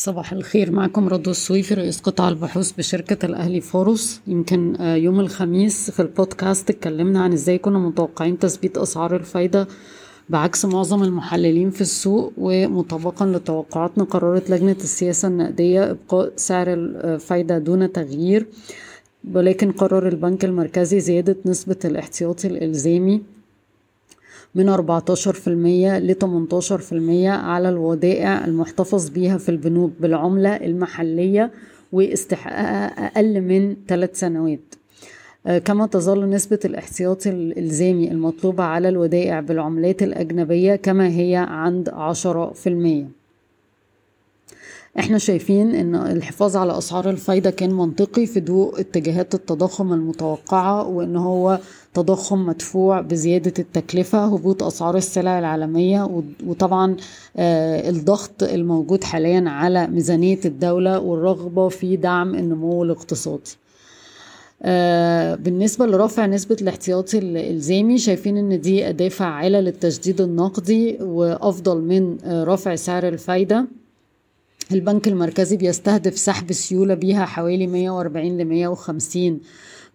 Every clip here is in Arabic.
صباح الخير. معكم رضوى السويفي رئيس قطاع البحوث بشركة الأهلي فاروس. يمكن آه، يوم الخميس في البودكاست اتكلمنا عن إزاي كنا متوقعين تثبيت أسعار الفايدة بعكس معظم المحللين في السوق ومطابقا لتوقعاتنا قررت لجنة السياسة النقدية إبقاء سعر الفايدة دون تغيير ولكن قرر البنك المركزي زيادة نسبة الاحتياطي الإلزامي. من 14% ل 18% على الودائع المحتفظ بيها في البنوك بالعملة المحلية واستحقاقها أقل من ثلاث سنوات. آه، كما تظل نسبة الاحتياطي الإلزامي المطلوبة على الودائع بالعملات الأجنبية كما هي عند عشرة في المية. إحنا شايفين إن الحفاظ على أسعار الفايدة كان منطقي في ضوء اتجاهات التضخم المتوقعة وإن هو تضخم مدفوع بزيادة التكلفة هبوط أسعار السلع العالمية وطبعا آه، الضغط الموجود حاليا على ميزانية الدولة والرغبة في دعم النمو الاقتصادي. آه بالنسبة لرفع نسبة الاحتياطي الإلزامي شايفين إن دي أداة فعالة للتجديد النقدي وأفضل من آه رفع سعر الفايدة. البنك المركزي بيستهدف سحب سيولة بيها حوالي 140 ل 150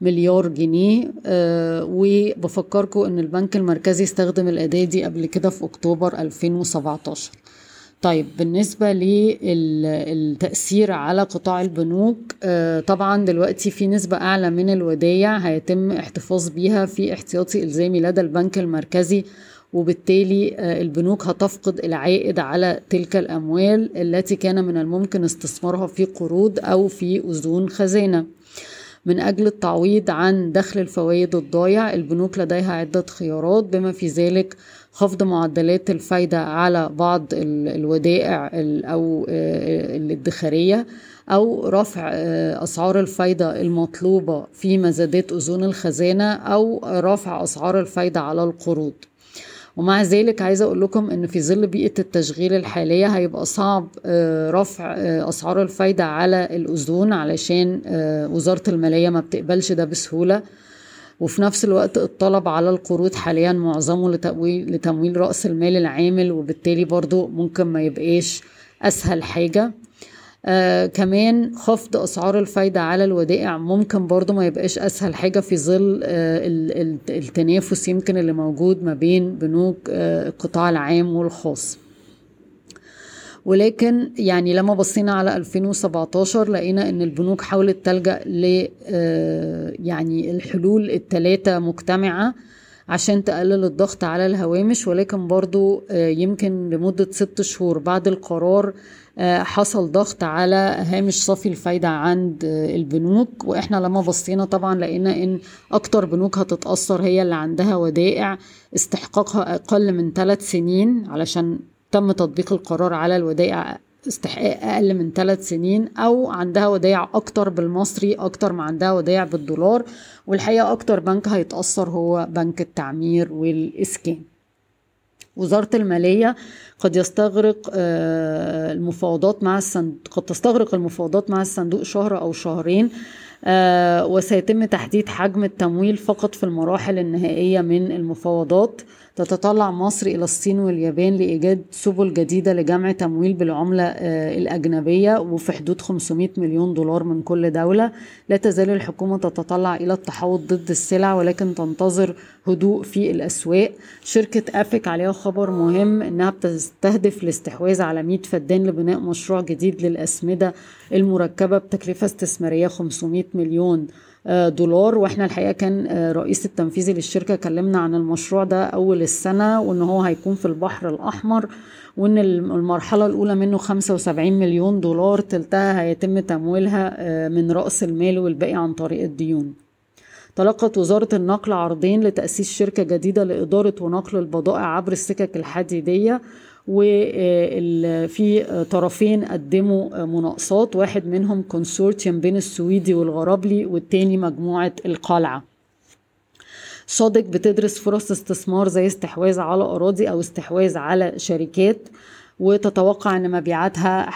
مليار جنيه. أه وبفكركم إن البنك المركزي استخدم الأداة دي قبل كده في أكتوبر 2017 طيب بالنسبة للتأثير على قطاع البنوك أه طبعا دلوقتي في نسبة أعلى من الودايع هيتم احتفاظ بيها في احتياطي إلزامي لدى البنك المركزي وبالتالي آه، البنوك هتفقد العائد على تلك الأموال التي كان من الممكن استثمارها في قروض أو في أذون خزانة. من أجل التعويض عن دخل الفوائد الضايع البنوك لديها عدة خيارات بما في ذلك خفض معدلات الفايدة على بعض الودائع أو آه، الادخارية أو رفع آه، أسعار الفايدة المطلوبة في مزادات أذون الخزانة أو رفع أسعار الفايدة على القروض. ومع ذلك عايزة أقول لكم إن في ظل بيئة التشغيل الحالية هيبقى صعب آه، رفع آه، أسعار الفايدة على الأذون علشان آه، وزارة المالية ما بتقبلش ده بسهولة. وفي نفس الوقت الطلب على القروض حاليا معظمه لتمويل, لتمويل رأس المال العامل وبالتالي برضو ممكن ما يبقاش أسهل حاجة. آه كمان خفض أسعار الفايدة على الودائع ممكن برضو ما يبقاش أسهل حاجة في ظل آه التنافس يمكن اللي موجود ما بين بنوك آه القطاع العام والخاص. ولكن يعني لما بصينا على 2017 لقينا إن البنوك حاولت تلجأ ل آه، يعني الحلول الثلاثه مجتمعة عشان تقلل الضغط على الهوامش ولكن برضو آه، يمكن لمدة ست شهور بعد القرار آه، حصل ضغط على هامش صافي الفايدة عند آه، البنوك. وإحنا لما بصينا طبعا لقينا إن أكتر بنوك هتتأثر هي اللي عندها ودائع استحقاقها أقل من ثلاث سنين علشان تم تطبيق القرار على الودائع استحقاق أقل من ثلاث سنين أو عندها ودائع أكتر بالمصري أكتر ما عندها ودائع بالدولار. والحقيقة أكتر بنك هيتأثر هو بنك التعمير والإسكان. وزارة المالية قد يستغرق آه، المفاوضات مع الصندوق قد تستغرق المفاوضات مع الصندوق شهر أو شهرين وسيتم تحديد حجم التمويل فقط في المراحل النهائية من المفاوضات. تتطلع مصر إلى الصين واليابان لإيجاد سبل جديدة لجمع تمويل بالعملة آه، الأجنبية وفي حدود 500 مليون دولار من كل دولة. لا تزال الحكومة تتطلع إلى التحوط ضد السلع ولكن تنتظر هدوء في الأسواق. شركة أفك عليها خبر مهم إنها بتستهدف الاستحواذ على 100 فدان لبناء مشروع جديد للأسمدة المركبة بتكلفة استثمارية 500 مليون آه، دولار. وإحنا الحقيقة كان آه، رئيس التنفيذي للشركة كلمنا عن المشروع ده أول السنة وإن هو هيكون في البحر الأحمر وإن المرحلة الأولى منه 75 مليون دولار تلتها هيتم تمويلها آه، من رأس المال والباقي عن طريق الديون. تلقت وزارة النقل عرضين لتأسيس شركة جديدة لإدارة ونقل البضائع عبر السكك الحديدية وفي طرفين قدموا مناقصات واحد منهم كونسورتيوم بين السويدي والغرابلي والتاني مجموعة القلعة. صادق بتدرس فرص استثمار زي استحواذ على أراضي أو استحواذ على شركات. وتتوقع أن مبيعاتها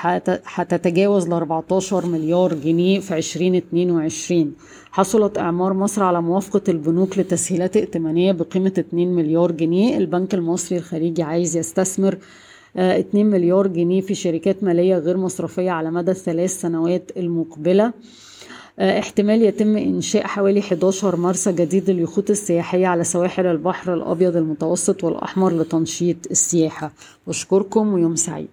هتتجاوز ل 14 مليار جنيه في 2022 حصلت إعمار مصر على موافقة البنوك لتسهيلات ائتمانية بقيمة 2 مليار جنيه. البنك المصري الخليجي عايز يستثمر 2 مليار جنيه في شركات مالية غير مصرفية على مدى الثلاث سنوات المقبلة. احتمال يتم إنشاء حوالي 11 مرسى جديد لليخوت السياحية على سواحل البحر الأبيض المتوسط والأحمر لتنشيط السياحة. بشكركم ويوم سعيد.